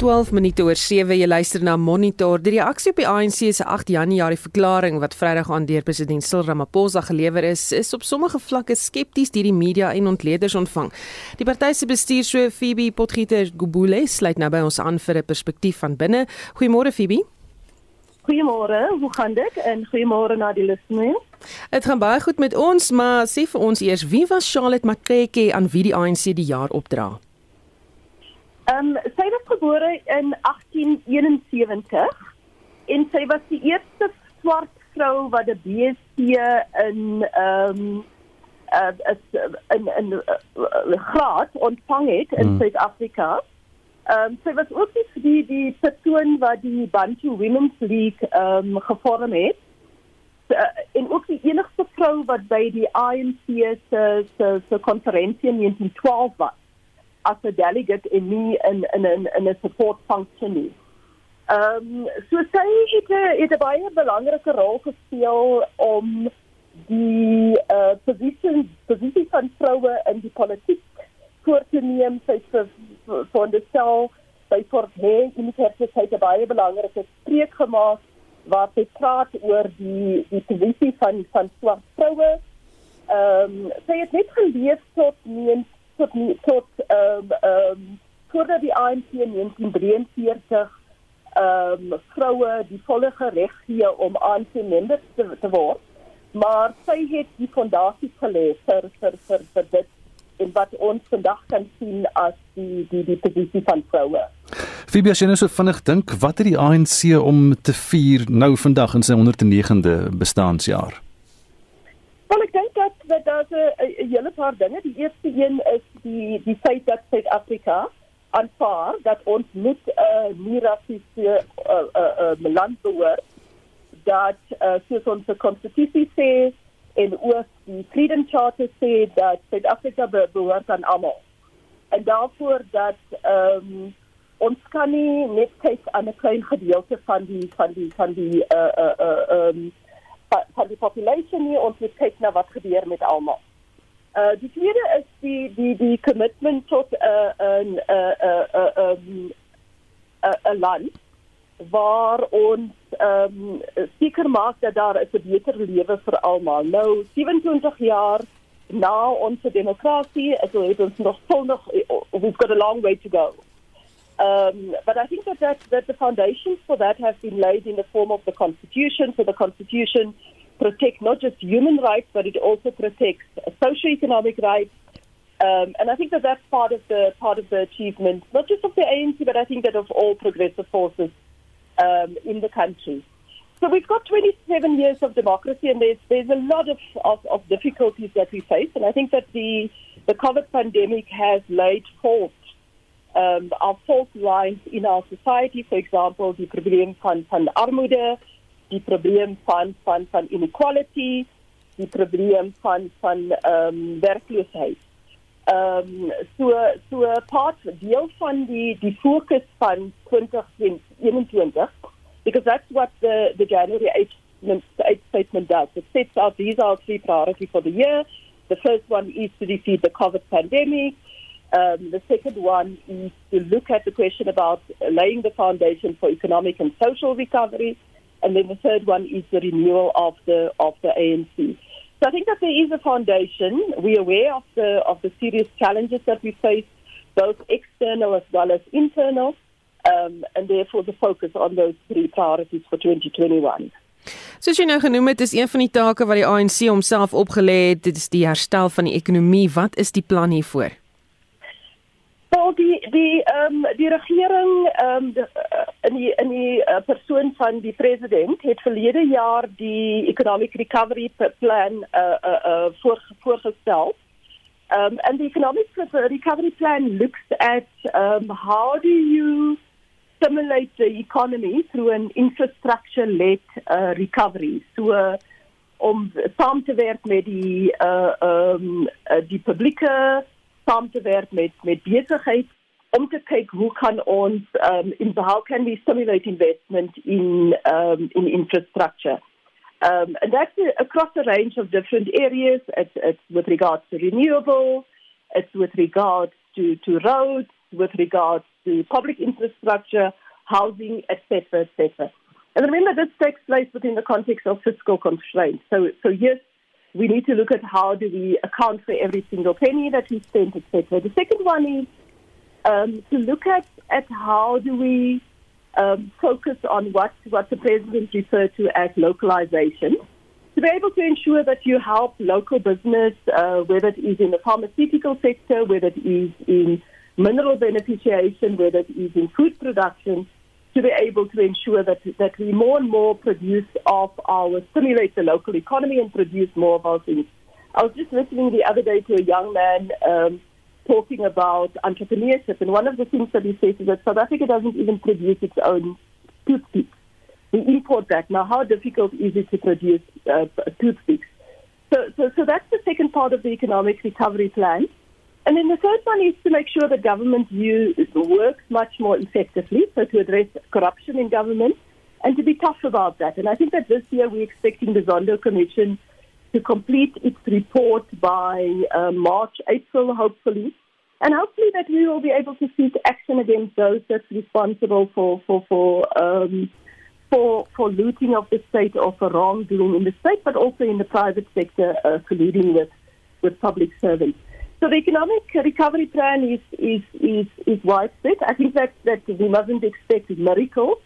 12 minute oor 7 jy luister na Monitor. Die reaksie op die ANC se 8 Januarie verklaring wat Vrydag aan deur president Cyril Ramaphosa gelewer is, is op sommige vlakke skepties deur die media en ontleeders ontvang. Die party se bestuurshoof Phoebe Potgieter Gubule sluit nou by ons aan vir 'n perspektief van binne. Goeiemôre Phoebe. Goeiemôre, hoe gaan dit? En goeiemôre na die luisteraars. Dit gaan baie goed met ons, maar sê vir ons eers, wie was Charlotte Matreke aan wie die ANC die jaar opdra? Ehm um, sy is gebore in 1871 en sy was die eerste swart vrou wat 'n BSc in ehm um, uh, in in 'n uh, graad ontvang het in hmm. Suid-Afrika. Ehm um, sy was ook die die, die persoon wat die Bantu Women's League ehm um, gevorm het. Uh, en ook die enigste vrou wat by die ANC se se se konferensie in 1912 was as 'n delegate en nie in in in in 'n support function nie. Ehm um, so sy het 'n het 'n baie belangrike rol gespeel om die eh uh, posisie posisie van vroue in die politiek voor te neem sy vir van die sel Fort Hare in die kerk het baie belangrike spreek gemaak waar sy praat oor die die posisie van van swart vroue. Ehm um, sy het net geleef tot nie tot tot ehm um, ehm um, voordat die ANC in 1943 ehm um, vroue die volle reg gee om te members te, te word. Maar sy het die fondasie gelê vir vir vir vir dit en wat ons vandag kan sien as die die die posisie van vroue. Fibia Shene so vinnig dink wat het die ANC om te vier nou vandag in sy 109de bestaanjaar? Wel ek dink dat dat daar 'n hele paar dinge. Die eerste een is die die feit dat Suid-Afrika aanvaar dat ons moet 'n uh, nie rassiese uh, uh, uh, land behoort dat uh, ons konstitusie sê en ook die Freedom Charter sê dat Suid-Afrika be behoort aan almal. En daarvoor dat ehm um, ons kan nie net kyk aan 'n klein gedeelte van die van die van die eh uh, eh uh, ehm uh, um, van die population nie ons moet kyk na wat gebeur met almal. Uh, die tweede is die die die commitment tot 'n 'n 'n 'n 'n land waar ons ehm um, seker maak dat daar 'n beter lewe vir almal. Nou 27 jaar na ons demokrasie, het ons nog vol nog we've got a long way to go. Um, but I think that, that that the foundations for that have been laid in the form of the Constitution. So the Constitution protects not just human rights, but it also protects socio-economic rights. Um, and I think that that's part of the part of the achievement, not just of the ANC, but I think that of all progressive forces um, in the country. So we've got 27 years of democracy, and there's there's a lot of, of, of difficulties that we face, and I think that the the COVID pandemic has laid fault um, our fault lines in our society. For example, the problem van van armoede, die probleem van van van inequality, die probleem van van um, werkloosheid. Ehm um, so so part deel van die die fokus van 2021 because that's what the the January 8th, 8th statement does. It sets out these are three priorities for the year. The first one is to defeat the COVID pandemic. Um, the second one is to look at the question about laying the foundation for economic and social recovery. And then the third one is the renewal of the of the ANC. So I think that there is a foundation. We're aware of the of the serious challenges that we face, both external as well as internal, um, and therefore the focus on those three priorities for 2021. Soos jy nou genoem het, is een van die take wat die ANC homself opgelê het, dit is die herstel van die ekonomie. Wat is die plan hiervoor? Die die ehm um, die regering ehm um, in die in die uh, persoon van die president het verlede jaar die economic recovery plan uh uh, uh voor, voorgestel. Um and the economic recovery plan looks at um how do you stimulate the economy through an infrastructure led uh, recovery. So uh, om saam te werk met die uh um uh, die publieke saam te werk met met besigheid um in how can we stimulate investment in um in infrastructure um and that's across a range of different areas it's, it's with regards to renewables it's with regards to to roads with regards to public infrastructure, housing, etc., etc. And remember, this takes place within the context of fiscal constraints. So, so yes, we need to look at how do we account for every single penny that we spend, etc. The second one is um, to look at, at how do we um, focus on what, what the president referred to as localization. To be able to ensure that you help local business, uh, whether it is in the pharmaceutical sector, whether it is in mineral beneficiation, whether it is in food production, to be able to ensure that, that we more and more produce of our, stimulate the local economy and produce more of our things. I was just listening the other day to a young man um, talking about entrepreneurship, and one of the things that he says is that South Africa doesn't even produce its own toothpicks. We import that. Now, how difficult is it to produce uh, toothpicks? So, so, so that's the second part of the economic recovery plan. And then the third one is to make sure that government use, works much more effectively, so to address corruption in government and to be tough about that. And I think that this year we're expecting the Zondo Commission to complete its report by uh, March, April, hopefully. And hopefully that we will be able to seek action against those that's responsible for, for, for, um, for, for looting of the state or for wrongdoing in the state, but also in the private sector, uh, colluding with, with public servants. So the economic recovery plan is, is, is, is widespread. I think that, that we mustn't expect miracles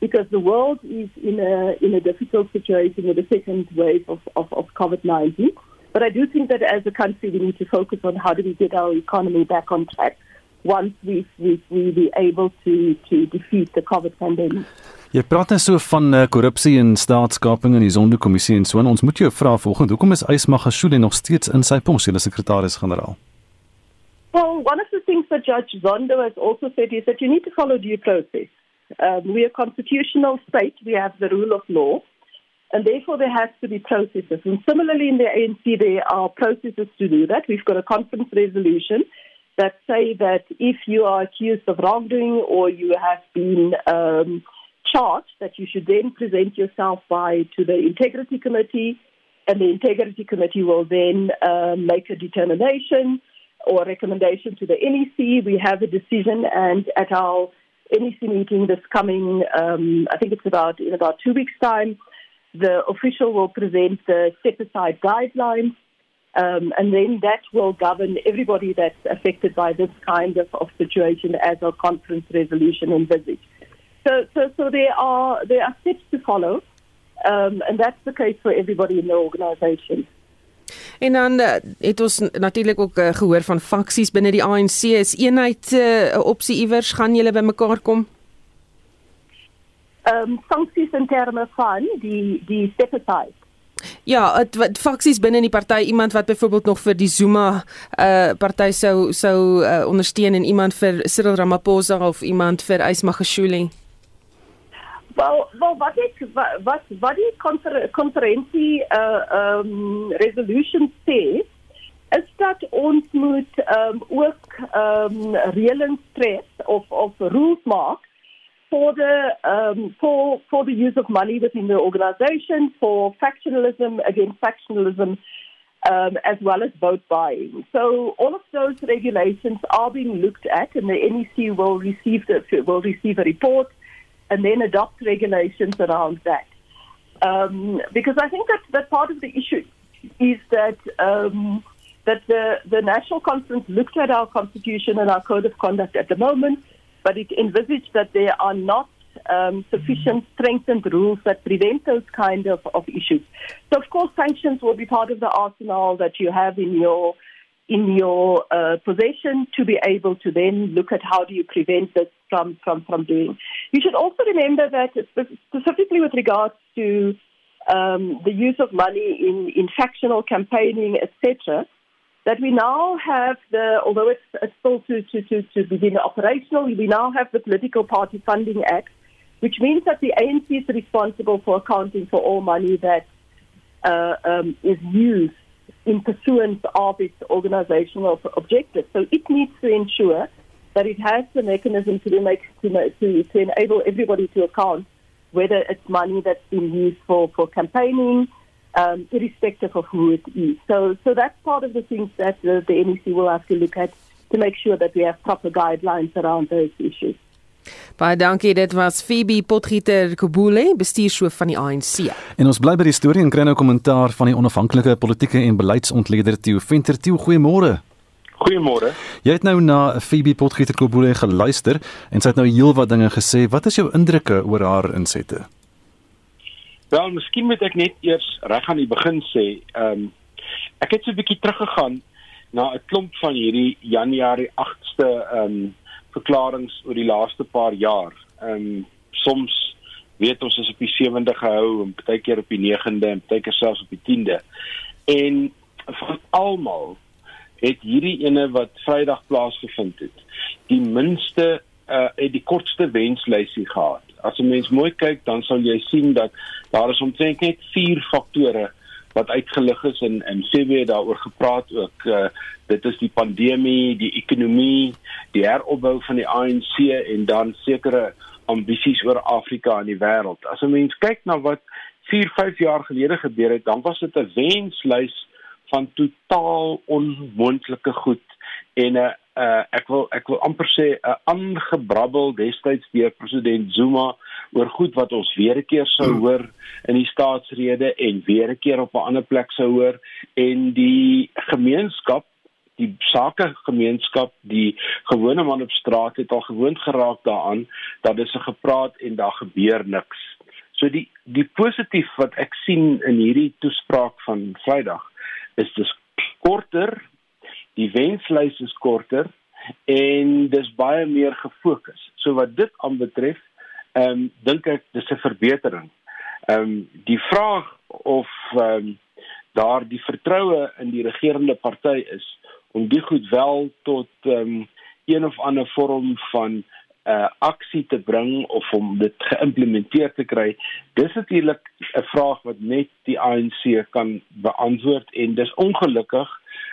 because the world is in a, in a difficult situation with the second wave of, of, of COVID-19. But I do think that as a country, we need to focus on how do we get our economy back on track once we've, we've, we've been able to, to defeat the COVID pandemic. Jy praat net so van uh, korrupsie en staatskaping in die Sonderkommissie en so en ons moet jou vra volgende hoekom is Ysmagashule nog steeds in sy pos as sekretaris-generaal? Well, one of the things that Judge Zondo has also said is that you need to follow due process. Um, we are a constitutional state, we have the rule of law, and therefore there has to be processes. And similarly in the ANC, there are processes to do that. We've got a conference resolution that say that if you are accused of wrongdoing or you have been um, charge that you should then present yourself by to the integrity committee, and the integrity committee will then uh, make a determination or recommendation to the NEC. We have a decision, and at our NEC meeting this coming, um, I think it's about in about two weeks' time, the official will present the set aside guidelines. Um, and then that will govern everybody that's affected by this kind of, of situation as our conference resolution envisaged. So, so, so there are there are steps to follow, um, and that's the case for everybody in the organisation. En dan uh, het ons natuurlik ook uh, gehoor van faksies binne die ANC. Is eenheid eh, 'n uh, opsie iewers gaan julle bymekaar kom? Ehm um, faksies in terme van die die separate Ja, het, wat faksies binne in die party, iemand wat byvoorbeeld nog vir die Zuma uh party sou sou uh, ondersteun en iemand vir Cyril Ramaphosa of iemand vir Ysmagashule. Wel, wel wat ek wat wat die konferensie uh um resolution sê is dat ons moet um ook um reëlings tref of of rules maak for the um for for the use of money within the organization for factionalism against factionalism um, as well as vote buying. So all of those regulations are being looked at, and the NEC will receive the, will receive a report and then adopt regulations around that. Um, because I think that, that part of the issue is that um, that the, the National Conference looked at our constitution and our code of conduct at the moment, but it envisaged that there are not um, sufficient strengthened rules that prevent those kind of, of issues. So, of course, sanctions will be part of the arsenal that you have in your in your uh, possession to be able to then look at how do you prevent this from, from, from doing. You should also remember that specifically with regards to um, the use of money in, in factional campaigning, etc., that we now have the, although it's, it's still to, to, to, to begin operational, we now have the Political Party Funding Act, which means that the ANC is responsible for accounting for all money that uh, um, is used in pursuance of its organizational objectives. So it needs to ensure that it has the mechanism to make to, to, to enable everybody to account whether it's money that's been used for, for campaigning, um, irrespective of who it is. So, so that's part of the things that the, the NEC will have to look at to make sure that we have proper guidelines around those issues. Baie dankie, dit was Phoebe Potgieter Kobule, bestuurshoof van die ANC. En ons bly by die storie en kry nou kommentaar van die onafhanklike politieke en beleidsontleder Theo Venter. Theo, goeiemôre. Goeiemôre. Jy het nou na Phoebe Potgieter Kobule geluister en sy het nou heelwat dinge gesê. Wat is jou indrukke oor haar insette? Wel, miskien moet ek net eers reg aan die begin sê, ehm um, ek het so 'n bietjie teruggegaan na 'n klomp van hierdie Januarie 8ste ehm um, verklaringe oor die laaste paar jaar. Ehm um, soms weet ons is op die 7de gehou en baie keer op die 9de en baie keer selfs op die 10de. En van almal het hierdie ene wat Vrydag plaasgevind het, die minste uh het die kortste wenslysie gehad. As 'n mens mooi kyk, dan sal jy sien dat daar is omtrent net 4 faktore wat uitgelig is en en CW het daaroor gepraat ook uh dit is die pandemie, die ekonomie, die heropbou van die ANC en dan sekere ambisies oor Afrika en die wêreld. As 'n mens kyk na wat 4, 5 jaar gelede gebeur het, dan was dit 'n wenslys van totaal onmoontlike goed en 'n uh, uh, ek wil ek wil amper sê 'n aangebrabbel destyds deur president Zuma oor goed wat ons weer 'n keer sou hoor in die staatsrede en weer 'n keer op 'n ander plek sou hoor en die gemeenskap die sakegemeenskap die gewone man op straat het al gewoond geraak daaraan dat dit se gepraat en daar gebeur niks. So die die positief wat ek sien in hierdie toespraak van Vrydag is dis korter, die wenslys is korter en dis baie meer gefokus. So wat dit aanbetref, ehm um, dink ek dis 'n verbetering. Ehm um, die vraag of ehm um, daar die vertroue in die regerende party is om die goed wel tot ehm um, een of ander vorm van uh aksie te bring of om dit geïmplementeer te kry. Dis natuurlik 'n vraag wat net die ANC kan beantwoord en dis ongelukkig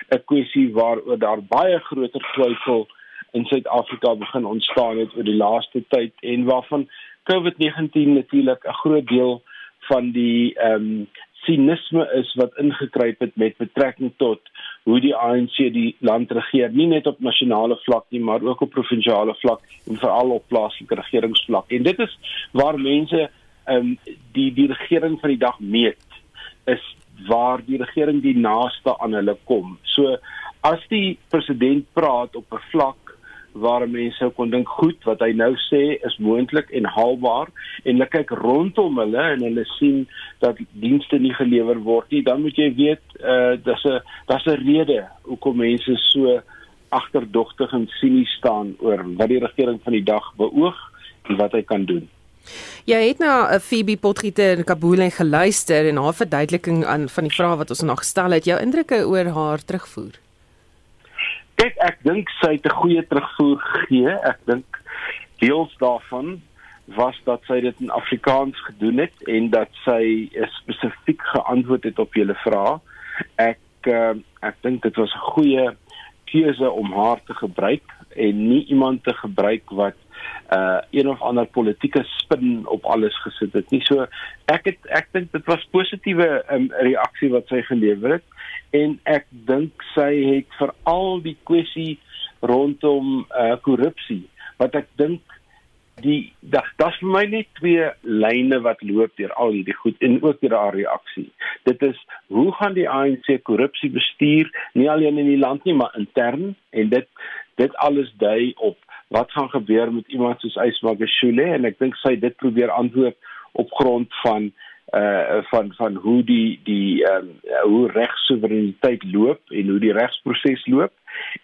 'n kwessie waaroor daar baie groter twyfel in Suid-Afrika begin ontstaan het oor die laaste tyd en waarvan COVID-19 natuurlik 'n groot deel van die ehm um, sinisme is wat ingekruip het met betrekking tot hoe die ANC die land regeer, nie net op nasionale vlak nie, maar ook op provinsiale vlak en veral op plaaslike regeringsvlak. En dit is waar mense ehm um, die die regering van die dag meet is waar die regering die naaste aan hulle kom. So as die president praat op 'n vlak waar mense kon dink goed wat hy nou sê is moontlik en haalbaar en hulle kyk rondom hulle en hulle sien dat dienste nie gelewer word nie dan moet jy weet uh dis 'n dis 'n rede hoekom mense so agterdogtig en sinies staan oor wat die regering van die dag beoog en wat hy kan doen Jy het na 'n uh, Phoebe Potgieter in Kabul geluister en haar verduideliking aan van die vrae wat ons nog gestel het. Jou indrukke oor haar terugvoer? Kyk, ek dink sy het 'n goeie terugvoer gegee. Ek dink deels daarvan was dat sy dit in Afrikaans gedoen het en dat sy spesifiek geantwoord het op julle vrae. Ek uh, ek dink dit was 'n goeie keuse om haar te gebruik en nie iemand te gebruik wat uh een of ander politieke spin op alles gesit het nie. So ek het ek dink dit was positiewe um, reaksie wat sy gelewer het en ek dink sy het veral die kwessie rondom uh korrupsie wat ek dink die dag vir my net twee lyne wat loop deur al hierdie goed en ook deur haar reaksie. Dit is hoe gaan die ANC korrupsie bestuur nie alleen in die land nie maar intern en dit dit alles dui op wat gaan gebeur met iemand soos Ysmagashule en ek dink sy dit probeer antwoord op grond van uh van van hoe die die ehm um, hoe regssoevereiniteit loop en hoe die regsproses loop.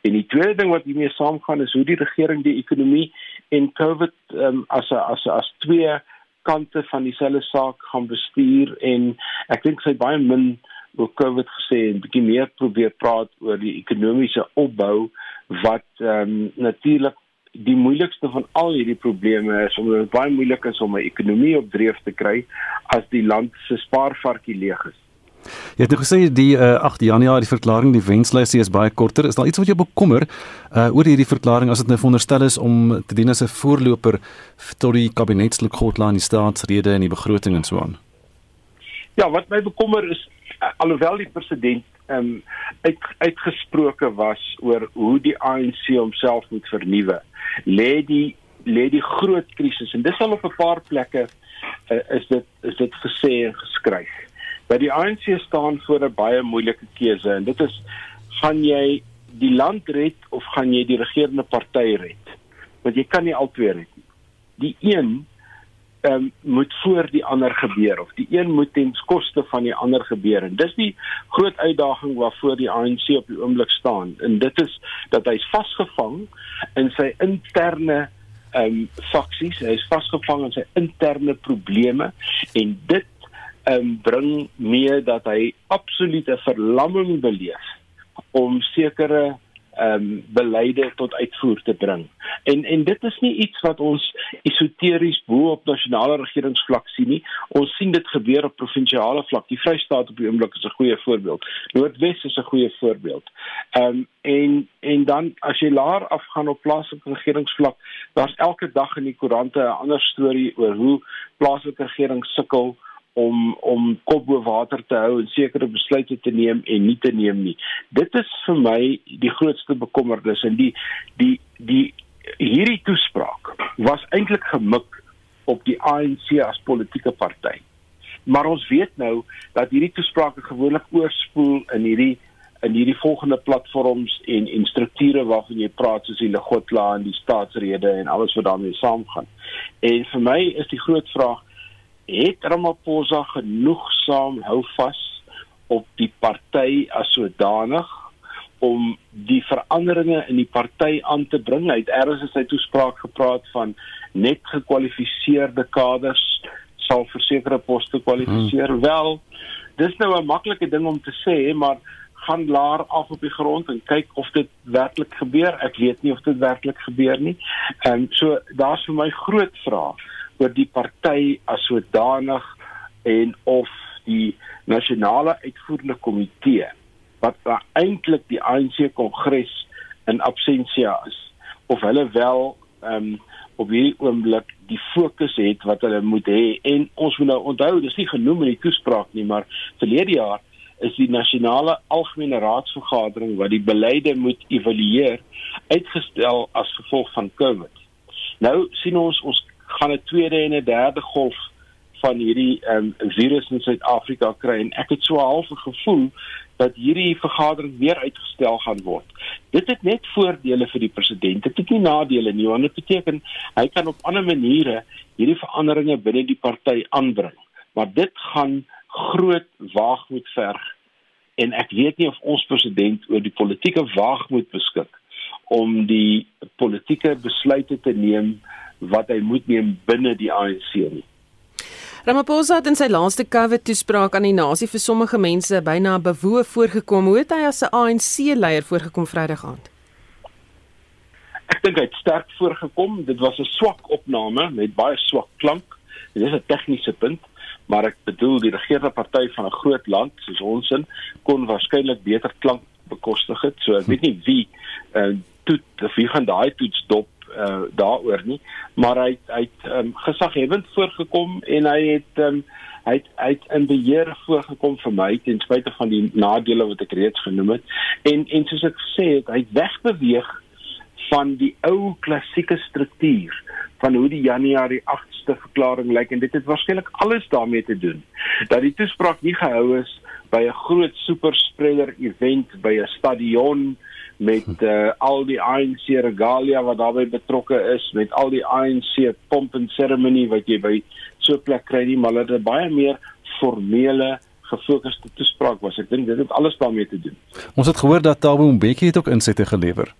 En die tweede ding wat hiermee saamgaan is hoe die regering die ekonomie en COVID um, as a, as a, as twee kante van dieselfde saak gaan bestuur en ek dink sy baie min oor COVID gesê en bietjie meer probeer praat oor die ekonomiese opbou wat ehm um, natuurlik die moeilikste van al hierdie probleme is omdat dit baie moeilik is om 'n ekonomie op dreef te kry as die land se spaarvarkie leeg is. Jy het nou gesê die uh, 8 Januarie verklaring die wenslysie is baie korter. Is daar iets wat jou bekommer uh, oor hierdie verklaring as dit nou veronderstel is om te dien as 'n voorloper tot die kabinetslid Godla in die staatsrede en die begroting en so aan? Ja, wat my bekommer is alhoewel die president um, uit, uitgesproke was oor hoe die ANC homself moet vernuwe, lê die lê die groot krisis en dis al op 'n paar plekke uh, is dit is dit gesê en geskryf. Dat die ANC staan voor 'n baie moeilike keuse en dit is gaan jy die land red of gaan jy die regerende party red? Want jy kan nie albei red nie. Die een um, moet voor die ander gebeur of die een moet ten koste van die ander gebeur. En dis die groot uitdaging waarvoor die ANC op die oomblik staan. En dit is dat hy's vasgevang in sy interne ehm um, faksies. Hy is vasgevang in sy interne probleme en dit ehm um, bring mee dat hy absolute verlamming beleef om sekere ehm um, beleide tot uitvoer te bring. En en dit is nie iets wat ons esoteries bo op nasionale regeringsvlak sien nie. Ons sien dit gebeur op provinsiale vlak. Die Vrystaat op die oomblik is 'n goeie voorbeeld. Noordwes is 'n goeie voorbeeld. Ehm um, en en dan as jy laer afgaan op plaaslike regeringsvlak, daar's elke dag in die koerante 'n ander storie oor hoe plaaslike regering sukkel om om kop bo water te hou en sekere besluite te neem en nie te neem nie. Dit is vir my die grootste bekommernis en die die die hierdie toespraak was eintlik gemik op die ANC as politieke party. Maar ons weet nou dat hierdie toesprake gewoonlik oorspoel in hierdie in hierdie volgende platforms en en strukture waarvan jy praat soos die Legotla en die staatsrede en alles wat daarmee saamgaan. En vir my is die groot vraag het Ramaphosa genoegsaam hou vas op die party as sodanig om die veranderinge in die party aan te bring. Hy het eers in sy toespraak gepraat van net gekwalifiseerde kaders sal vir sekere poste kwalifiseer. Hmm. Wel, dis nou 'n maklike ding om te sê, maar gaan laer af op die grond en kyk of dit werklik gebeur. Ek weet nie of dit werklik gebeur nie. Ehm um, so daar's vir my groot vrae oor die party as sodanig en of die nasionale uitvoerende komitee wat eintlik die ANC kongres in absentia is of hulle wel ehm um, op hierdie oomblik die fokus het wat hulle moet hê en ons moet nou onthou dis nie genoem in die toespraak nie maar verlede jaar is die nasionale algemene raadsvergadering wat die beleide moet evalueer uitgestel as gevolg van Covid. Nou sien ons ons gaan 'n tweede en 'n derde golf van hierdie um, virus in Suid-Afrika kry en ek het so half 'n gevoel dat hierdie vergadering weer uitgestel gaan word. Dit het net voordele vir die president, dit het nie nadele nie want dit beteken hy kan op ander maniere hierdie veranderinge binne die party aanbring. Maar dit gaan groot waagmoed verg en ek weet nie of ons president oor die politieke waagmoed beskik om die politieke besluite te neem wat hy moet neem binne die ANC nie. Ramaphosa het in sy laaste COVID-toespraak aan die nasie vir sommige mense byna bewoe voorgekom. Hoe het hy as 'n ANC-leier voorgekom Vrydag aand? Ek dink hy het sterk voorgekom. Dit was 'n swak opname met baie swak klank. Dit is 'n tegniese punt, maar ek bedoel die regerende party van 'n groot land soos ons in kon waarskynlik beter klank bekostig het. So ek weet nie wie uh, toet of wie gaan daai toets dop uh, daaroor nie, maar hy hy het um, gesaghebend voorgekom en hy het um, hy het hy het in beheer voorgekom vir my ten spyte van die nadele wat ek reeds genoem het. En en soos ek gesê het, hy het wegbeweeg van die ou klassieke struktuur van hoe die Januarie 8ste verklaring lyk en dit het waarskynlik alles daarmee te doen dat die toespraak nie gehou is by 'n groot super spreader event by 'n stadion met uh, al die ANC regalia wat daarbey betrokke is met al die ANC pomp en seremonie wat jy by so 'n plek kry nie maar dit is baie meer formele gefokusde toespraak was. Ek dink dit het alles daarmee te doen. Ons het gehoor dat Thabo Mbeki het ook insette gelewer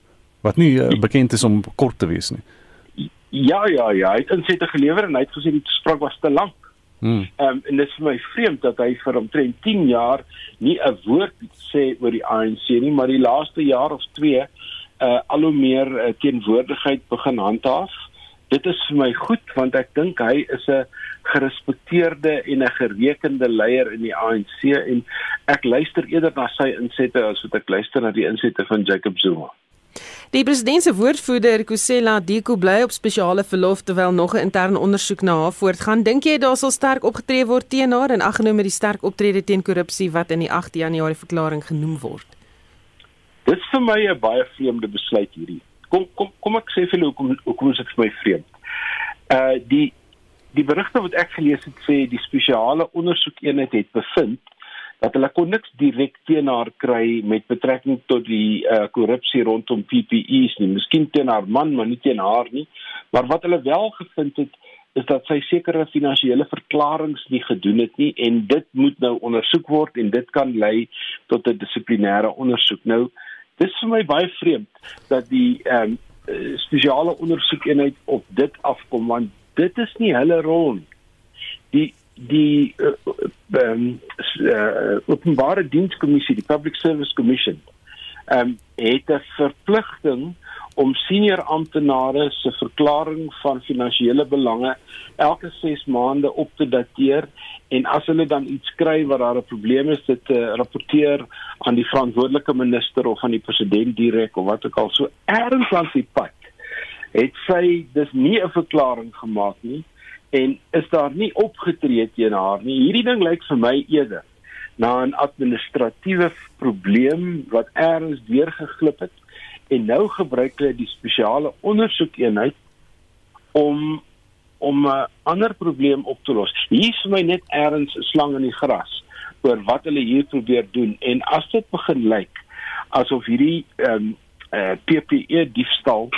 wat nie uh, bekend is om kort te wees nie. Ja ja ja hy het insette gelewer en hy het gesê die toespraak was te lank Hmm. Um, en dit is vir my vreemd dat hy vir omtrent 10 jaar nie 'n woord sê oor die ANC nie, maar die laaste jaar of 2 uh al hoe meer uh, teenwoordigheid begin handhaaf. Dit is vir my goed want ek dink hy is 'n gerespekteerde en 'n gerekende leier in die ANC en ek luister eerder na sy insette as wat ek luister na die insette van Jacob Zuma. Die president se woordvoerder Kusela Diko bly op spesiale verlof terwyl nog 'n interne ondersoek na haar voortgaan. Dink jy daar sal sterk opgetree word teen haar en aggenome die sterk optrede teen korrupsie wat in die 8 Januarie verklaring genoem word? Dit is vir my 'n baie vreemde besluit hierdie. Kom kom kom ek sê vir julle hoekom hoekom is dit vir my vreemd. Uh die die berigte wat ek gelees het sê die spesiale ondersoekeenheid het bevind dat hulle kon niks direk teen haar kry met betrekking tot die uh, korrupsie rondom PPE's nie. Miskien teen haar man, maar nie teen haar nie. Maar wat hulle wel gevind het is dat sy sekere finansiële verklaringe nie gedoen het nie en dit moet nou ondersoek word en dit kan lei tot 'n dissiplinêre ondersoek. Nou dis vir my baie vreemd dat die ehm um, spesiale ondersoekeenheid op dit afkom want dit is nie hulle rol nie. Die die uh, um, uh, openbare dienskommissie, die Public Service Commission, ehm um, het 'n verpligting om senior amptenare se verklaring van finansiële belange elke 6 maande op te dateer en as hulle dan iets kry wat daar 'n probleem is dit te uh, rapporteer aan die verantwoordelike minister of aan die president direk of wat ook al. So erns langs die pad het sy dis nie 'n verklaring gemaak nie en is daar nie opgetree teen haar nie hierdie ding lyk vir my eerder na 'n administratiewe probleem wat erns deurgeglip het en nou gebruik hulle die spesiale ondersoekeenheid om om 'n ander probleem op te los. Hier is my net ergens 'n slang in die gras oor wat hulle hier probeer doen en as dit begin lyk asof hierdie ehm um, uh, eh, PPE diefstal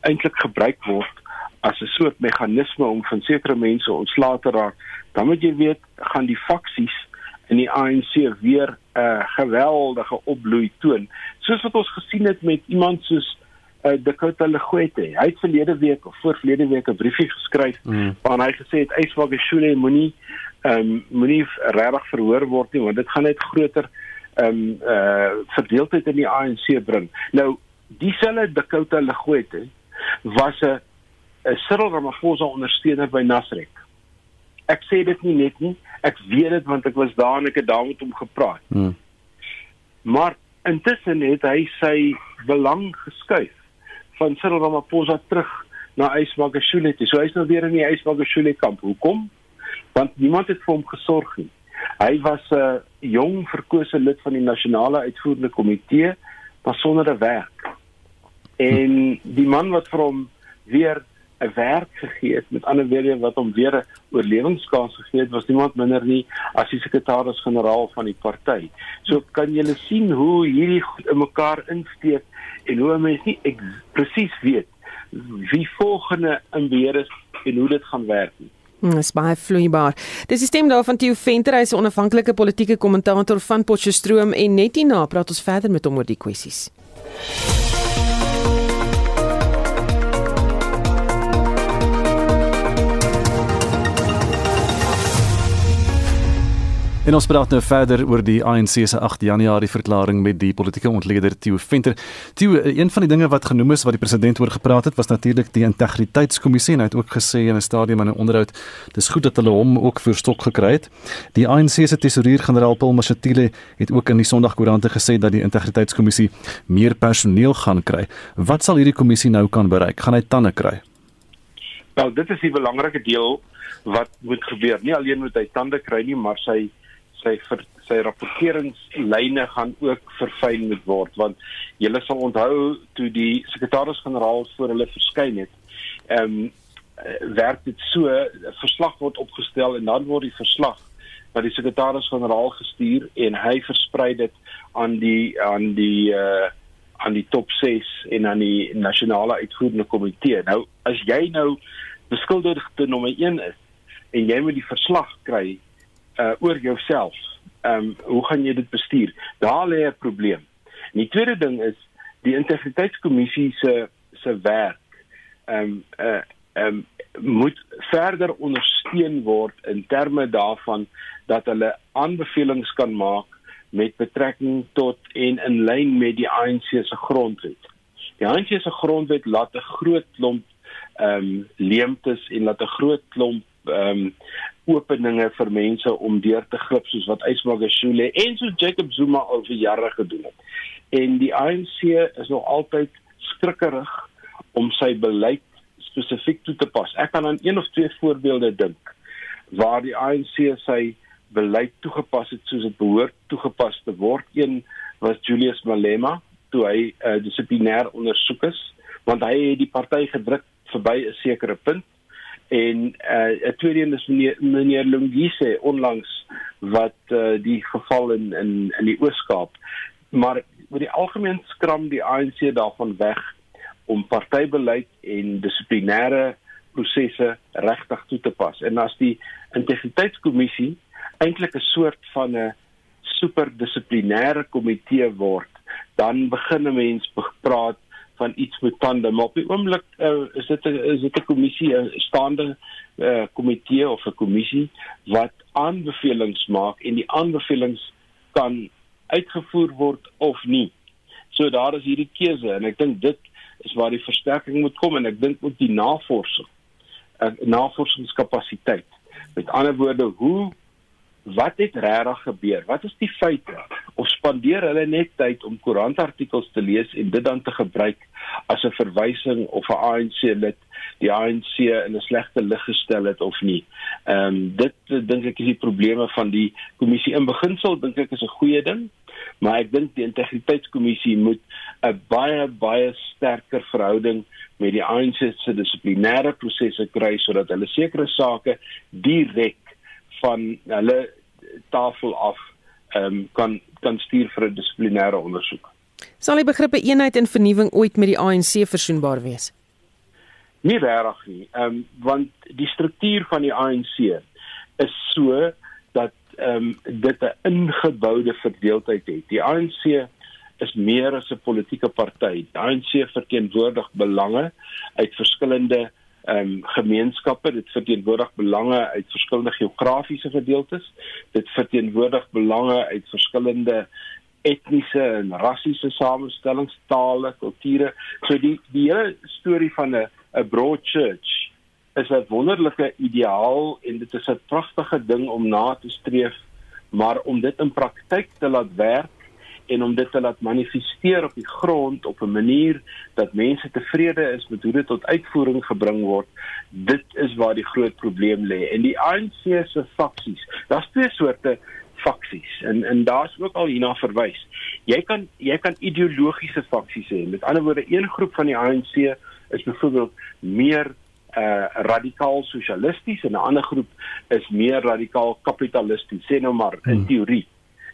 eintlik gebruik word as 'n soort meganisme om van sekere mense ontslae te raak, dan moet jy weet gaan die faksies in die ANC weer 'n uh, geweldige opbloei toon. Soos wat ons gesien het met iemand soos uh, Dakota Legwete. Hy het verlede week of voorlede week 'n briefie geskryf mm. waarin hy gesê het Yswag Shule moenie ehm um, moenie regtig verhoor word nie want dit gaan net groter ehm um, uh verdeeldheid in die ANC bring. Nou dieselfde Dakota Legwete was 'n 'n Cyril Ramaphosa ondersteuner by Nasrek ek sê dit nie net nie. Ek weet dit want ek was daar en ek het daar met hom gepraat. Hmm. Maar intussen het hy sy belang geskuif van Cyril Ramaphosa terug na Ysmagashule. So hy's nou weer in die Ysmagashule kamp. Hoekom? Want niemand het vir hom gesorg nie. Hy was 'n uh, jong verkose lid van die nasionale uitvoerende komitee, maar sonder 'n werk. En die man wat vir hom weer 'n werk gegee het met ander woorde wat hom weer 'n oorlewingskans gegee het was niemand minder nie as die sekretaris-generaal van die party. So kan jy sien hoe hierdie in mekaar insteek en hoe mense nie presies weet wie volgende in beheer is en hoe dit gaan werk nie. Dit is baie vloeibaar. Die sisteem daarvan Theo Venter is 'n onafhanklike politieke kommentator van Potchefstroom en net hierna praat ons verder met hom oor die kwessies. En ons praat nou verder oor die ANC se 8 Januarie verklaring met die politieke ontleder Theo Venter. Theo, een van die dinge wat genoem is wat die president oor gepraat het, was natuurlik die integriteitskommissie en hy het ook gesê in 'n stadium in 'n onderhoud, dis goed dat hulle hom ook vir stok gekry het. Die ANC se tesourier-generaal Paul Mashatile het ook in die Sondagkoerante gesê dat die integriteitskommissie meer personeel gaan kry. Wat sal hierdie kommissie nou kan bereik? Gaan hy tande kry? Nou, dit is die belangrike deel wat moet gebeur. Nie alleen moet hy tande kry nie, maar sy sy ver, sy rapporteringslyne gaan ook verfyn moet word want julle sal onthou toe die sekretaris-generaal voor hulle verskyn het ehm um, werk dit so 'n verslag word opgestel en dan word die verslag na die sekretaris-generaal gestuur en hy versprei dit aan die aan die uh aan die top 6 en aan die nasionale uitvoerende komitee. Nou as jy nou beskuldigde nommer 1 is en jy moet die verslag kry uh oor jouself. Ehm um, hoe gaan jy dit bestuur? Daar lê 'n probleem. En die tweede ding is die integriteitskommissie se se werk. Ehm um, uh ehm um, moet verder ondersteun word in terme daarvan dat hulle aanbevelings kan maak met betrekking tot en in lyn met die ANC se grondwet. Die ANC se grondwet laat 'n groot klomp ehm um, leemtes en laat 'n groot klomp ehm um, openinge vir mense om deur te glip soos wat Ysmagashule en so Jacob Zuma al vir jare gedoen het. En die ANC is nog altyd skrikkerig om sy beleid spesifiek toe te pas. Ek kan aan een of twee voorbeelde dink waar die ANC sy beleid toegepas het soos dit behoort toegepas te word. Een was Julius Malema toe hy uh, dissiplinêr ondersoek is want hy het die party gedruk verby 'n sekere punt en uh, 'n tweede een is meneer, meneer Lungise onlangs wat uh, die geval in in in die Oos-Kaap. Maar oor die algemeen skram die ANC daarvan weg om partybeleid en dissiplinêre prosesse regtig toe te pas. En as die integriteitskommissie eintlik 'n soort van 'n superdissiplinêre komitee word dan begin 'n mens praat van iets met tande maar op die oomblik uh, is dit 'n is dit 'n kommissie 'n staande uh, komitee of 'n kommissie wat aanbevelings maak en die aanbevelings kan uitgevoer word of nie. So daar is hierdie keuse en ek dink dit is waar die versterking moet kom en ek dink ook die navorsing uh, navorsingskapasiteit. Met ander woorde, hoe wat het regtig gebeur? Wat is die feite? Of spandeer hulle net tyd om koerantartikels te lees en dit dan te gebruik as 'n verwysing of 'n ANC lid die ANC in 'n slegte lig gestel het of nie? Ehm um, dit dink ek is die probleme van die kommissie in beginsel dink ek is 'n goeie ding, maar ek dink die integriteitskommissie moet 'n baie baie sterker verhouding met die ANC se dissiplinêre prosesse kry sodat hulle sekere sake direk van hulle tafel af ehm um, kan kan stuur vir 'n dissiplinêre ondersoek. Sal die begrippe eenheid en vernuwing ooit met die ANC versoenbaar wees? Nie regtig nie. Ehm um, want die struktuur van die ANC is so dat ehm um, dit 'n ingeboude verdeeldheid het. Die ANC is meer as 'n politieke party. Die ANC verteenwoordig belange uit verskillende ehm um, gemeenskappe. Dit verteenwoordig belange uit verskillende geografiese gedeeltes. Dit verteenwoordig belange uit verskillende etniese en rassiese samestellings tale kulture. So die die hele storie van 'n 'n broad church is 'n wonderlike ideaal en dit is 'n pragtige ding om na te streef maar om dit in praktyk te laat werk en om dit te laat manifesteer op die grond op 'n manier dat mense tevrede is met hoe dit tot uitvoering gebring word. Dit is waar die groot probleem lê. En die ANC se faksies daar's twee soorte faksies. En en daar's ook al hierna verwys. Jy kan jy kan ideologiese faksies hê. Met ander woorde een groep van die ANC is byvoorbeeld meer uh radikaal sosialisties en 'n ander groep is meer radikaal kapitalisties sê nou maar in hmm.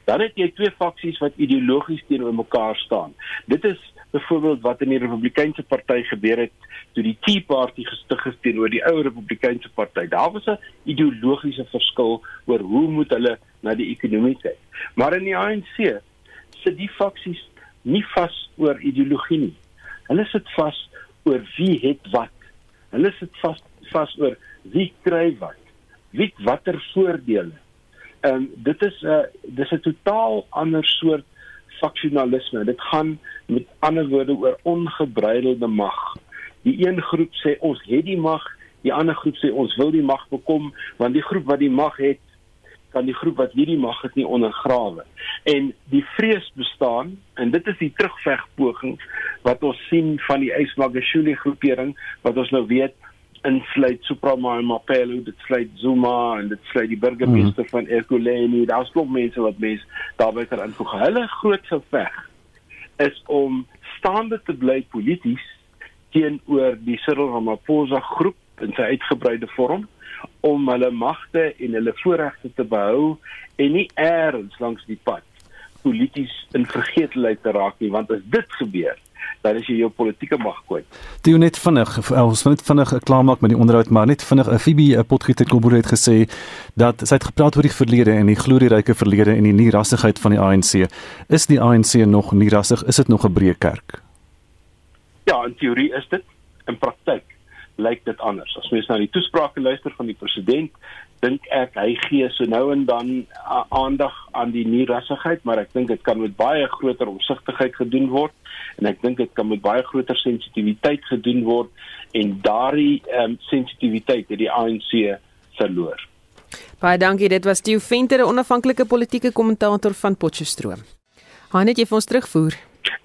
Dan het jy twee faksies wat ideologies teenoor mekaar staan. Dit is byvoorbeeld wat in die Republikeinse party gebeur het toe die Tea Party gestig is teenoor die ou Republikeinse party. Daar was 'n ideologiese verskil oor hoe moet hulle na die ekonomie kyk. Maar in die ANC sit die faksies nie vas oor ideologie nie. Hulle sit vas oor wie het wat. Hulle sit vas vas oor wie kry wat. Wie watter voordele Ehm um, dit is 'n uh, dis 'n totaal ander soort faksionalisme. Dit gaan met ander woorde oor ongebreidelde mag. Die een groep sê ons het die mag, die ander groep sê ons wil die mag bekom want die groep wat die mag het kan die groep wat nie die mag het nie ondergrawe. En die vrees bestaan en dit is die terugvegpoging wat ons sien van die Ysmagashule groepering wat ons nou weet insluit Suprama en Mapelo, dit sluit Zuma en dit sluit die burgemeester mm. van Ekurhuleni. Daar's klop mense wat mens daarby kan invoeg. Hulle groot geveg is om staande te bly polities teenoor die Cyril Ramaphosa groep in sy uitgebreide vorm om hulle magte en hulle voorregte te behou en nie eers langs die pad polities in vergetelheid te raak nie want as dit gebeur dan is jy jou politieke mag kwyt. Dit net vinnig ons moet vinnig klaarmaak met die onderhoud maar net vinnig 'n Phoebe Potgieter Kobore het gesê dat sy het gepraat oor die verlede en die glorieryke verlede en die nierassigheid van die ANC. Is die ANC nog nierassig? Is dit nog 'n breë kerk? Ja, in teorie is dit. In praktyk lyk dit anders. As mens na die toesprake luister van die president, dink ek hy gee so nou en dan aandag aan die nierassigheid, maar ek dink dit kan met baie groter omsigtigheid gedoen word en ek dink dit kan met baie groter sensitiwiteit gedoen word en daardie um, sensitiwiteit het die ANC verloor. Baie dankie, dit was Theo Venter, 'n onafhanklike politieke kommentator van Potchefstroom. Hanet jy vir ons terugvoer?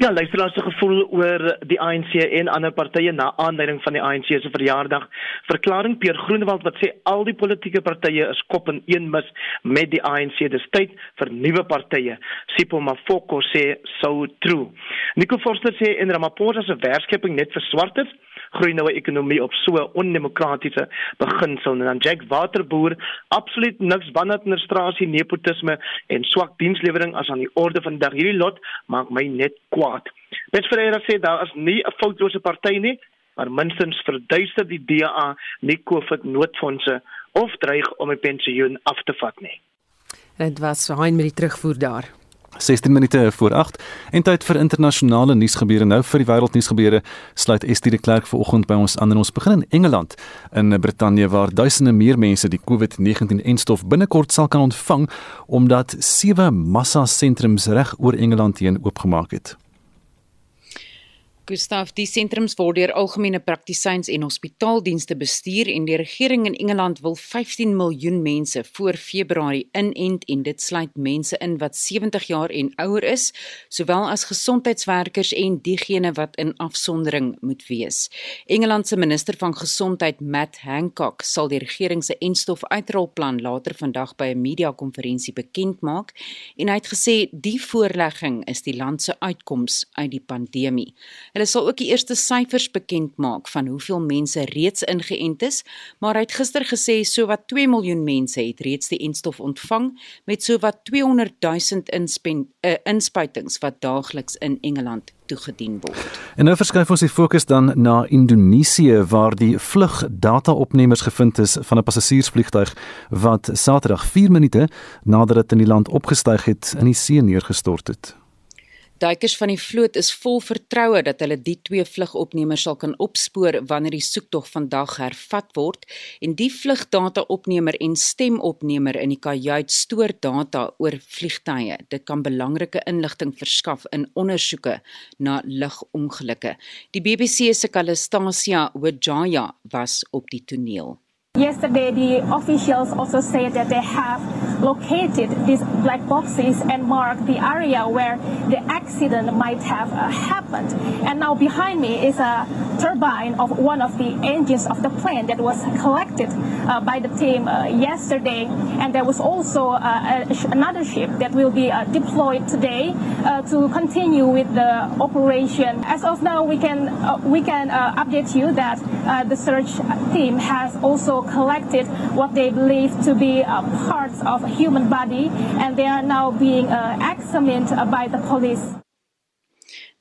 Ja, luisteraars se gevoel oor die ANC en ander partye na aanleiding van die ANC se verjaardag. Verklaring Pierre Groenewald wat sê al die politieke partye is kop in een mis met die ANC. Dis tyd vir nuwe partye. Sipho Mafoko sê so true. Nico Forster sê en Ramaphosa se werkskeping net vir swartes groei nou 'n ekonomie op so 'n ondemokratiese beginsel en dan Jack Waterboer absoluut niks van administrasie nepotisme en swak dienslewering as aan die orde van dag hierdie lot maak my net kwaad. Met Ferreira sê daar is nie 'n foutlose party nie maar minstens verduister die DA nie COVID noodfondse of dreig om 'n pensioen af te vat nie. Dit was Hein met die terugvoer daar. 16 minute voor 8 en tyd vir internasionale nuusgebeure nou vir die wêreldnuusgebeure sluit Estie de Klerk vanoggend by ons aan en ons begin in Engeland in Brittanje waar duisende meer mense die COVID-19-enstof binnekort sal kan ontvang omdat sewe massa sentrums reg oor Engeland heen oopgemaak het. Gustaf, die sentrums word deur algemene praktisyns en hospitaaldienste bestuur en die regering in Engeland wil 15 miljoen mense voor Februarie inent en dit sluit mense in wat 70 jaar en ouer is, sowel as gesondheidswerkers en diegene wat in afsondering moet wees. Engeland se minister van gesondheid, Matt Hancock, sal die regering se enstof uitrolplan later vandag by 'n media-konferensie bekend maak en hy het gesê die voorlegging is die land se uitkoms uit die pandemie. Hulle sal ook die eerste syfers bekend maak van hoeveel mense reeds ingeënt is, maar hy het gister gesê sowat 2 miljoen mense het reeds die enstof ontvang met sowat 200 000 inspen, uh, inspuitings wat daagliks in Engeland toegedien word. En nou verskuif ons die fokus dan na Indonesië waar die vlugdata-opnemers gevind is van 'n passasiersvliegtuig wat Saterdag 4 minute nadat dit in die land opgestyg het in die see neergestort het. Duikers van die vloot is vol vertroue dat hulle die twee vlugopnemers sal kan opspoor wanneer die soektog vandag hervat word en die vlugdata-opnemer en stemopnemer in die kajuit stoor data oor vliegtye. Dit kan belangrike inligting verskaf in ondersoeke na lugongelukke. Die BBC se Kalastasia Wijaya was op die toneel. Yesterday, the officials also said that they have located these black boxes and marked the area where the accident might have uh, happened. And now behind me is a turbine of one of the engines of the plane that was collected uh, by the team uh, yesterday. And there was also uh, a, another ship that will be uh, deployed today uh, to continue with the operation. As of now, we can we can update you that the search team has also collected what they believe to be uh, parts of a human body and they are now being uh, examined uh, by the police.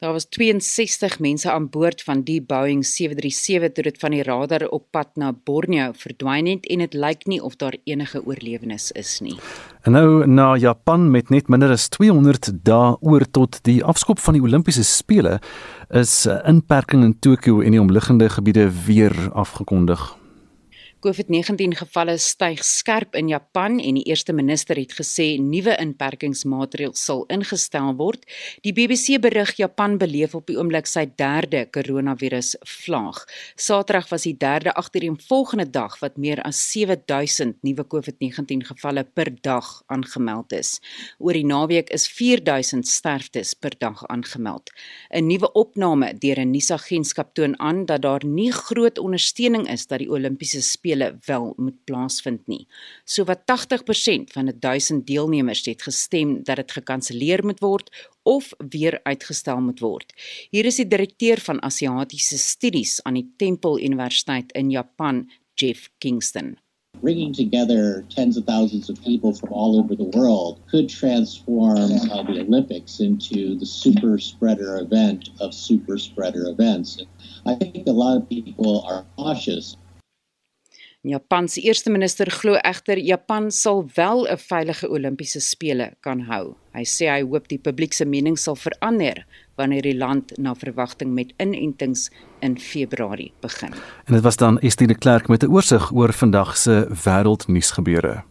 Daar was 62 mense aan boord van die Boeing 737 toe dit van die radar op pad na Borneo verdwyn het en dit lyk nie of daar enige oorlewenis is nie. En nou na Japan met net minder as 200 dae oor tot die afskop van die Olimpiese spele is inperking in Tokio en die omliggende gebiede weer afgekondig. COVID-19 gevalle styg skerp in Japan en die eerste minister het gesê nuwe inperkingsmaatreëls sal ingestel word. Die BBC berig Japan beleef op die oomblik sy derde koronavirus vlaag. Saterdag was die derde agtereenvolgende dag wat meer as 7000 nuwe COVID-19 gevalle per dag aangemeld is. Oor die naweek is 4000 sterftes per dag aangemeld. 'n Nuwe opname deur 'n nuusagentskap toon aan dat daar nie groot ondersteuning is dat die Olimpiese spele wel moet plaasvind nie. So wat 80% van 1000 deelnemers het gestem dat dit gekanselleer moet word of weer uitgestel moet word. Hier is die direkteur van Asiatiese Studies aan die Temple Universiteit in Japan, Jeff Kingston. Bringing together tens of thousands of people from all over the world could transform uh, the Olympics into the super spreader event of super spreader events. I think a lot of people are cautious Japan se eerste minister glo egter Japan sal wel 'n veilige Olimpiese spele kan hou. Hy sê hy hoop die publiek se mening sal verander wanneer die land na verwagting met inentings in Februarie begin. En dit was dan Estie de Klerk met 'n oorsig oor vandag se wêreldnuusgebeure.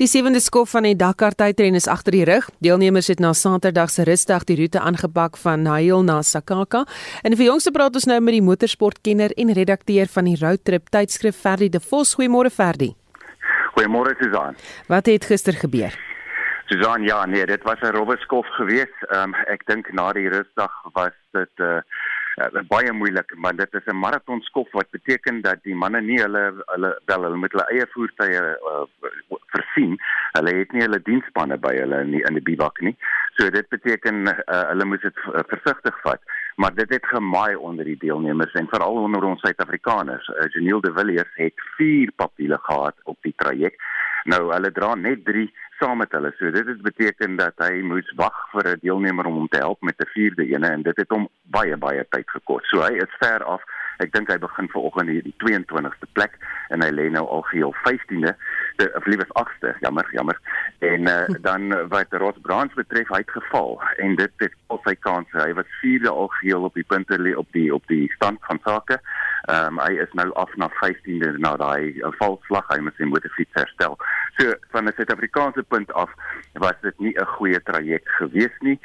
Die sewende skof van die Dakar tydren is agter die rug. Deelnemers het na Saterdag se rusdag die roete aangepak van Nail na Sakaka. En vir jongste praat ons nou met die motorsportkenner en redakteur van die Roadtrip tydskrif Ferdi De Vos. Goeiemôre Ferdi. Goeiemôre Susan. Wat het gister gebeur? Susan, ja, nee, dit was 'n rowwe skof geweest. Ehm um, ek dink na die rusdag was dit 'n uh, uh, baie moeilik, maar dit is 'n maraton skof wat beteken dat die manne nie hulle hulle wel hulle met hulle eie voertuie uh, versien. Hulle het nie hulle dienspanne by hulle in die, in die bivak nie. So dit beteken uh, hulle moet dit uh, versigtig vat maar dit het gemaai onder die deelnemers en veral onder ons Suid-Afrikaners. Uh, Janiel de Villiers het 4 papiere gehad op die traject. Nou hulle dra net 3 saam met hulle. So dit het beteken dat hy moes wag vir 'n deelnemer om hom te help met 'n vierde ene en dit het hom baie baie tyd gekos. So hy is ver af. Ek dink hy begin vanoggend hier die 22ste plek en hy lê nou al geheel 15de, of liewer 8ste, jammer, jammer. En uh, dan wat Ross Brands betref, hy het geval en dit het al sy kanse. Hy was vierde al geheel op die punte op die op die stand van sake. Ehm um, hy is nou af na 15de na daai valslag hy met sy motorfiets herstel. So van 'n Suid-Afrikaanse punt af was dit nie 'n goeie traject gewees nie.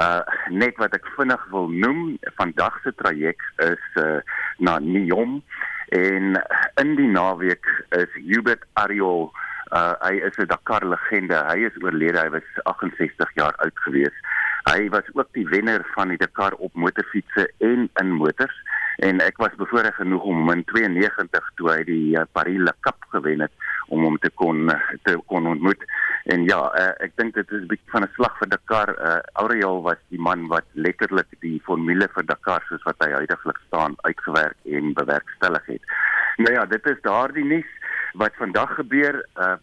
Uh net wat ek vinnig wil noem, vandag se traject is uh na Neom en in die naweek is Hubert Ariol uh hy is 'n Dakar legende. Hy is oorlede. Hy was 68 jaar oud gewees. Hy was ook die wenner van die Dakar op motorfietsse en in motors en ek was bevoorreg genoeg om hom in 92 toe hy die uh, Paris-Le Cap gewen het om hom te kon te kon ontmoet. En ja, uh, ek dink dit is 'n bietjie van 'n slag vir Dakar. Uh, Auriol was die man wat letterlik die formule vir Dakar soos wat hy huidigelik staan uitgewerk en bewerkstellig het. Nou ja, dit is daardie nuus wat vandag gebeur. Uh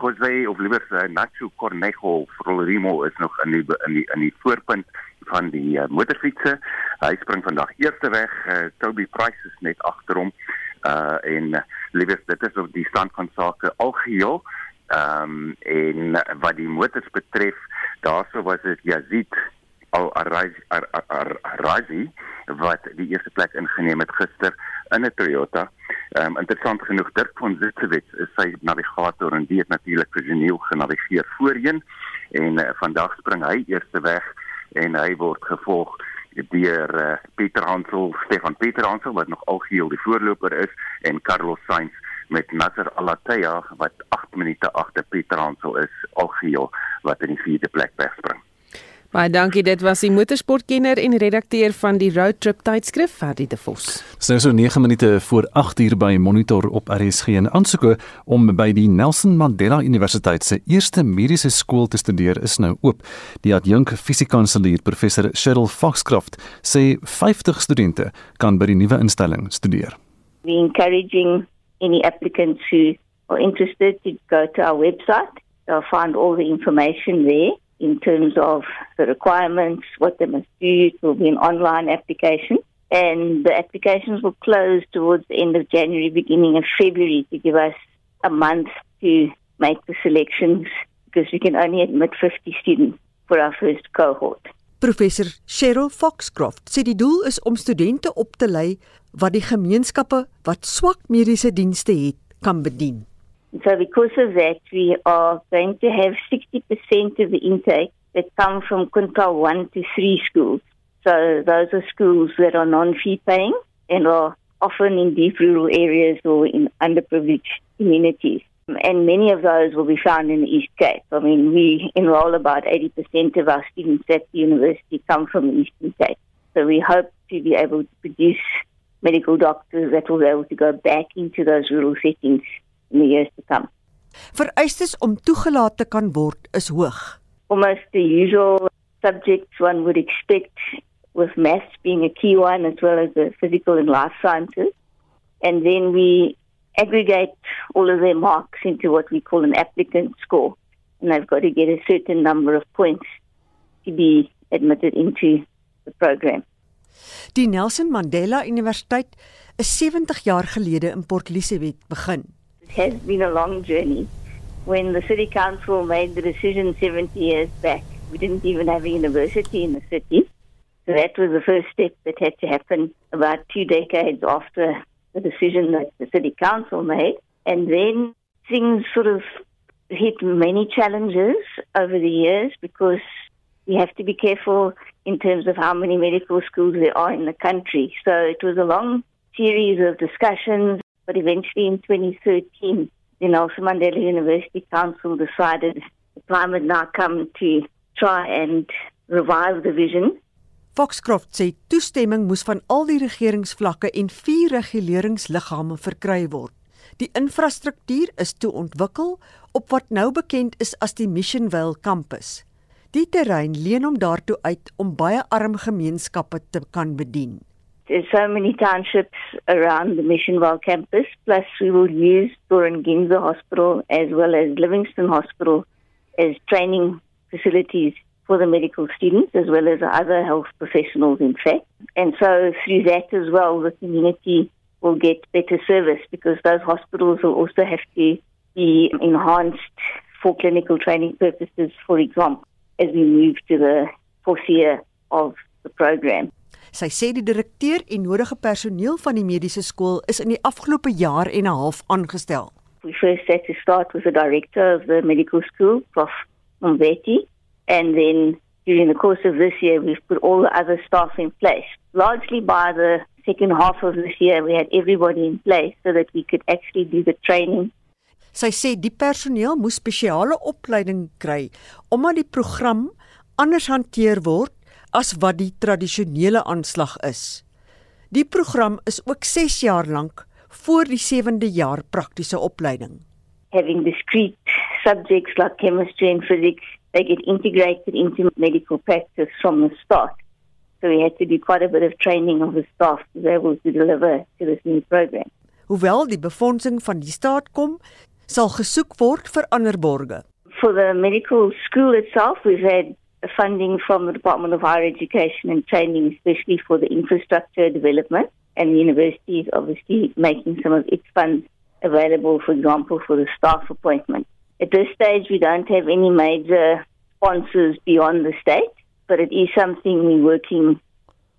Jose of liewer uh, Nacho Cornejo Frolimo is nog in die in die in die voorpunt van die uh, motorfietsse. Hy spring vandag eerste weg. Uh, Toby Price is net agter hom. Uh en uh, liewer dit is op die stand van sake algeheel. Ehm um, en wat die motors betref, daarso was dit Yazid al Arazi wat die eerste plek ingeneem het gister in 'n Toyota. Ehm um, interessant genoeg Dirk van Zitzewitz is sy navigator en die het natuurlik vir Geniel genavigeer voorheen en uh, vandag spring hy eerste weg en hy word gevolg deur uh, Pieter Hansel, Stefan Pieter Hansel wat nog algeheel die voorloper is en Carlos Sainz met Nasser Al-Attiyah wat 8 minute agter Pieter Hansel is algeheel wat in die vierde plek wegspring. Baie dankie, dit was die motorsportkenner en redakteur van die Road Trip tydskrif, Ferdi de Vos. Dis nou so 9 minute voor 8 uur by Monitor op RSG en aansoeke om by die Nelson Mandela Universiteit se eerste mediese skool te studeer is nou oop. Die adjunk fisiekanselier professor Cheryl Foxcroft sê 50 studente kan by die nuwe instelling studeer. We encouraging any applicants who are interested to go to our website. They'll find all the information there. in terms of the requirements, what they must do. It will be an online application. And the applications will close towards the end of January, beginning of February to give us a month to make the selections because we can only admit 50 students for our first cohort. Professor Cheryl Foxcroft sê die doel is om studente op te lei wat die gemeenskappe wat swak mediese dienste het kan bedien. So because of that, we are going to have 60% of the intake that come from quintile 1 to 3 schools. So those are schools that are non-fee paying and are often in deep rural areas or in underprivileged communities. And many of those will be found in the East Cape. I mean, we enroll about 80% of our students at the university come from the Eastern Cape. So we hope to be able to produce medical doctors that will be able to go back into those rural settings in the years to come. Vereistes om toegelaat te kan word is hoog. Almost the usual subjects one would expect with maths being a key one as well as the physical and life sciences. And then we aggregate all of their marks into what we call an applicant score. And they've got to get a certain number of points to be admitted into the program. Die Nelson Mandela Universiteit is 70 jaar gelede in Port Elizabeth begin. It has been a long journey. When the city council made the decision 70 years back, we didn't even have a university in the city. So that was the first step that had to happen about two decades after the decision that the city council made. And then things sort of hit many challenges over the years because we have to be careful in terms of how many medical schools there are in the country. So it was a long series of discussions but eventually in 2013, the Nelson Mandela University Council decided that time had now come to try and revive the vision. Foxcroft sê toestemming moes van al die regeringsvlakke en vier reguleringsliggame verkry word. Die infrastruktuur is toe ontwikkel op wat nou bekend is as die Missionville kampus. Die terrein leen hom daartoe uit om baie arm gemeenskappe te kan bedien. There's so many townships around the Missionville campus, plus we will use Doran Ginza Hospital as well as Livingston Hospital as training facilities for the medical students as well as other health professionals in fact. And so through that as well, the community will get better service because those hospitals will also have to be enhanced for clinical training purposes, for example, as we move to the fourth year of the program. Sy sê die direkteur en nodige personeel van die mediese skool is in die afgelope jaar en 'n half aangestel. We first had to start with the director of the medical school, Prof. Mbeti, and then during the course of this year we've put all the other staff in place. Largely by the second half of this year we had everybody in place so that we could actually do the training. Sy sê die personeel moes spesiale opleiding kry omdat die program anders hanteer word as wat die tradisionele aanslag is. Die program is ook 6 jaar lank voor die 7de jaar praktiese opleiding. Having discrete subjects like chemistry and physics, they get integrated into medical practice from the start. So we had to do quite a bit of training of the staff to be able to deliver to this new program. Hoewel die befondsing van die staat kom, sal gesoek word vir ander borge. For the medical school itself, we've had funding from the Department of Higher Education and Training, especially for the infrastructure development. And the university is obviously making some of its funds available, for example, for the staff appointment. At this stage, we don't have any major sponsors beyond the state, but it is something we're working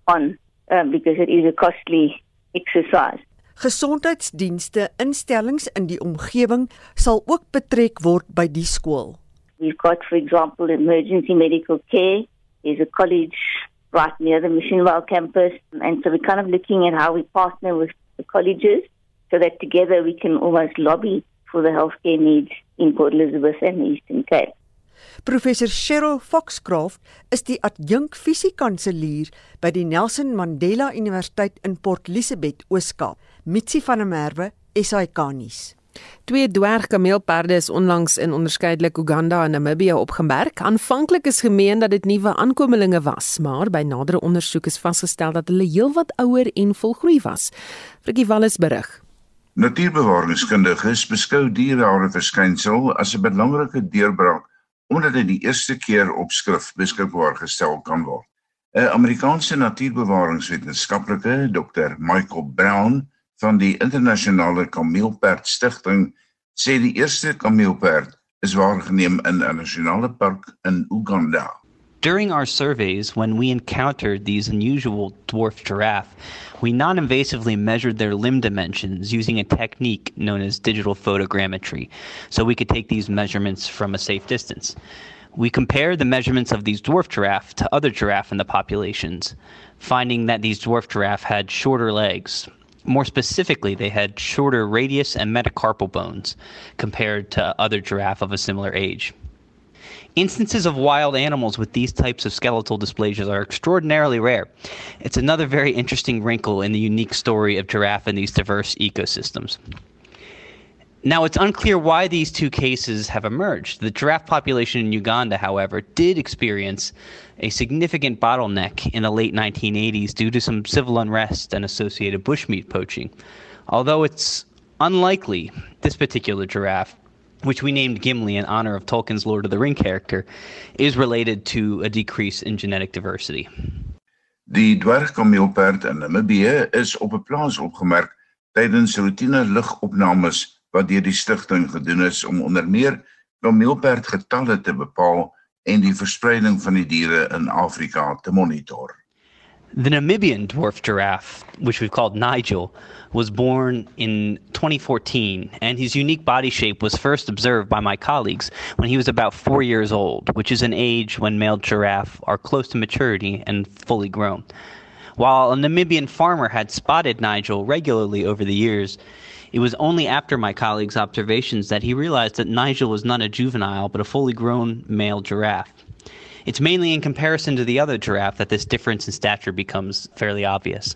on um, because it is a costly exercise. Gesondheidsdienste instellings in die omgewing sal ook betrek word by die skool. We've got, for example, emergency medical care. There's a college right near the Missionville campus. And so we're kind of looking at how we partner with the colleges so that together we can almost lobby for the healthcare needs in Port Elizabeth and Eastern Cape. Professor Cheryl Foxcroft is die adjunk fisiekanselier by die Nelson Mandela Universiteit in Port Elizabeth, Oos-Kaap. Mitsi van der Merwe, SAK nuus. Twee dwergkameelperde is onlangs in onderskeidelik Uganda en Namibië opgemerk. Aanvanklik is gemeen dat dit nuwe aankomelinge was, maar by nadere ondersoek is vasgestel dat hulle heelwat ouer en volgroei was. Frikkie Wallis berig. Natuurbewaringskundiges beskou dierehare verskynsel as 'n belangrike deurbraak omdat dit die eerste keer op skrif beskikbaar gestel kan word. 'n Amerikaanse natuurbewaringswetenskaplike, Dr. Michael Brown, van die internasionale kameelperd stigting sê die eerste kameelperd is waargeneem in 'n nasionale park in Uganda. During our surveys, when we encountered these unusual dwarf giraffe, we non invasively measured their limb dimensions using a technique known as digital photogrammetry, so we could take these measurements from a safe distance. We compared the measurements of these dwarf giraffe to other giraffe in the populations, finding that these dwarf giraffe had shorter legs, more specifically, they had shorter radius and metacarpal bones compared to other giraffe of a similar age. Instances of wild animals with these types of skeletal dysplasias are extraordinarily rare. It's another very interesting wrinkle in the unique story of giraffe in these diverse ecosystems. Now, it's unclear why these two cases have emerged. The giraffe population in Uganda, however, did experience a significant bottleneck in the late 1980s due to some civil unrest and associated bushmeat poaching. Although it's unlikely this particular giraffe, which we named Gimli in honor of Tolkien's Lord of the Ring character, is related to a decrease in genetic diversity. Die dwergkameelperd in Namibië is op 'n plaas opgemerk tydens roetine lugopnames wat deur die stigting gedoen is om onder meer kameelperd getalle te bepaal en die verspreiding van die diere in Afrika te monitor. The Namibian dwarf giraffe, which we've called Nigel, was born in 2014, and his unique body shape was first observed by my colleagues when he was about four years old, which is an age when male giraffe are close to maturity and fully grown. While a Namibian farmer had spotted Nigel regularly over the years, it was only after my colleague's observations that he realized that Nigel was not a juvenile but a fully grown male giraffe. It's mainly in comparison to the other giraffe that this difference in stature becomes fairly obvious.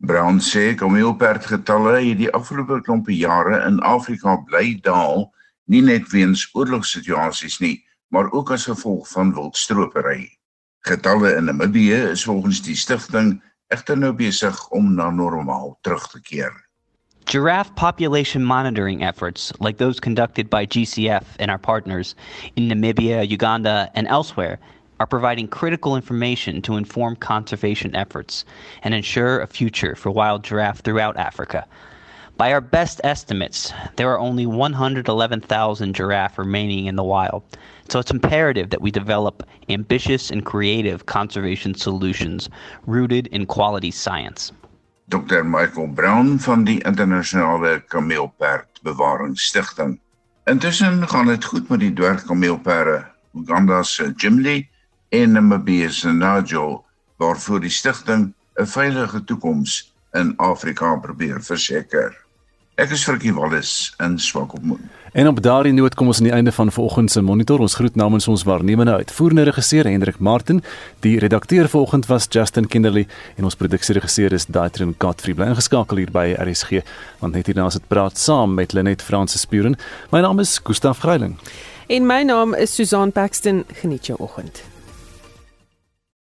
Brown sê kameelperdgetalle het die afgelope klompe jare in Afrika bly daal, nie net weens oorlogssituasies nie, maar ook as gevolg van wildstropery. Getalle in Namibië is volgens die stigting egter nou besig om na normaal terug te keer. Giraffe population monitoring efforts, like those conducted by GCF and our partners in Namibia, Uganda, and elsewhere, are providing critical information to inform conservation efforts and ensure a future for wild giraffe throughout Africa. By our best estimates, there are only 111,000 giraffe remaining in the wild, so it's imperative that we develop ambitious and creative conservation solutions rooted in quality science. Dr Michael Brown van die internasionale kameelperdbewaringsstigting. Intussen gaan dit goed met die dwergkameelperde Uganda se Jimly en Namibië se Nigel waarvoor die stigting 'n veilige toekoms in Afrika probeer verseker. Ek is Frikkie Wallis in Swakopmund. En op daardie noot kom ons aan die einde van vanoggend se monitor. Ons groet namens ons waarnemende uitvoerende regisseur Hendrik Martin. Die redakteur vanoggend was Justin Kinderly en ons produksieregisseur is Daitrin Godfrey. Bly ingeskakel hier by RSG want net hierna sit praat saam met Lenet Fransis Spuren. My naam is Gustaf Greiling. En my naam is Susan Paxton. Geniet jou oggend.